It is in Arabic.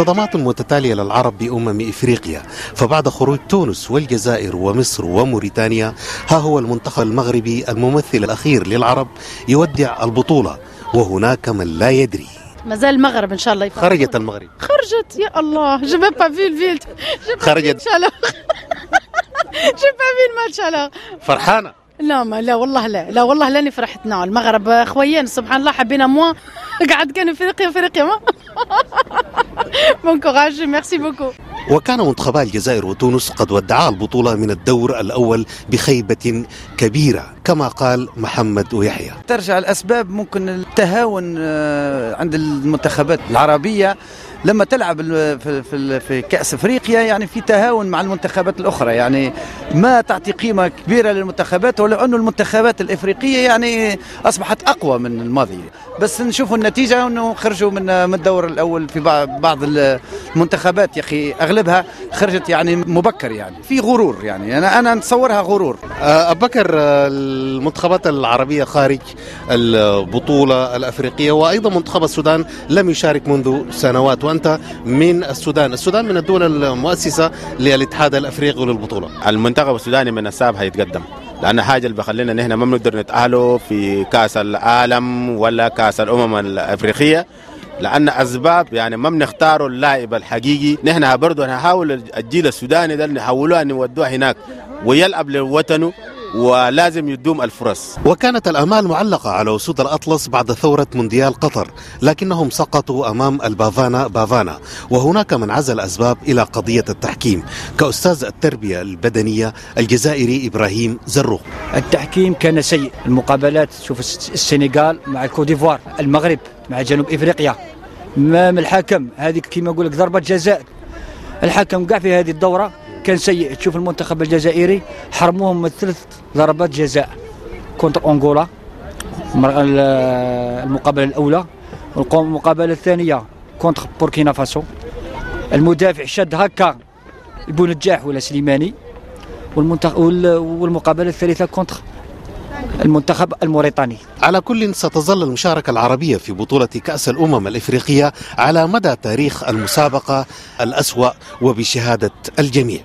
صدمات متتالية للعرب بأمم إفريقيا فبعد خروج تونس والجزائر ومصر وموريتانيا ها هو المنتخب المغربي الممثل الأخير للعرب يودع البطولة وهناك من لا يدري. مازال المغرب إن شاء الله. خرجت المغرب. خرجت؟ يا الله جو با في الفيلد خرجت. جو با في الماتش alors فرحانة. لا ما لا والله لا. لا والله لاني فرحت. نعم المغرب خويا سبحان الله حبينا موا قعد كان افريقيا افريقيا ما. bon courage merci beaucoup وكان منتخبا الجزائر وتونس قد ودعا البطولة من الدور الأول بخيبة كبيرة كما قال محمد ويحيى. ترجع الأسباب ممكن التهاون آه، عند المنتخبات العربية. لما تلعب في في في كأس إفريقيا يعني في تهاون مع المنتخبات الأخرى. يعني ما تعطي قيمة كبيرة للمنتخبات ولو انه المنتخبات الإفريقية يعني أصبحت أقوى من الماضي. بس نشوفوا النتيجة إنه خرجوا من من الدور الأول في بعض المنتخبات يا أخي. أغلبها خرجت يعني مبكر يعني. في غرور يعني. أنا أنا نتصورها غرور. آه، أبو بكر آه، المنتخبات العربية خارج البطولة الأفريقية وأيضا منتخب السودان لم يشارك منذ سنوات. وأنت من السودان. السودان من الدول المؤسسة للاتحاد الأفريقي للبطولة. المنتخب السوداني من الساب هيتقدم لأن حاجة اللي بخلينا نحن ما بنقدر نتاهلوا في كأس العالم ولا كأس الأمم الأفريقية لأن أسباب يعني ما بنختاروا اللاعب الحقيقي. نحن برضه نحاول الجيل السوداني ده نحولوه نودوه هناك ويلعب لوطنه. ولازم يدوم الفرص. وكانت الآمال معلقة على أسود الأطلس بعد ثورة مونديال قطر لكنهم سقطوا أمام البافانا بافانا وهناك من عزل الأسباب إلى قضية التحكيم. كأستاذ التربية البدنية الجزائري إبراهيم زروق التحكيم كان سيء. المقابلات شوف الس- السنغال مع الكوت ديفوار المغرب مع جنوب إفريقيا. امام الحكم هذيك كما يقول لك ضربة جزاء. الحكم كاع في هذه الدورة كان سيء. تشوف المنتخب الجزائري حرموهم من ثلاث ضربات جزاء contre أنغولا المقابلة الأولى والمقابله الثانية contre بوركينا فاسو. المدافع شد هكا بونجاح ولا سليماني والمقابلة الثالثة contre المنتخب الموريتاني. على كل ستظل المشاركة العربية في بطولة كأس الأمم الإفريقية على مدى تاريخ المسابقة الأسوأ وبشهادة الجميع.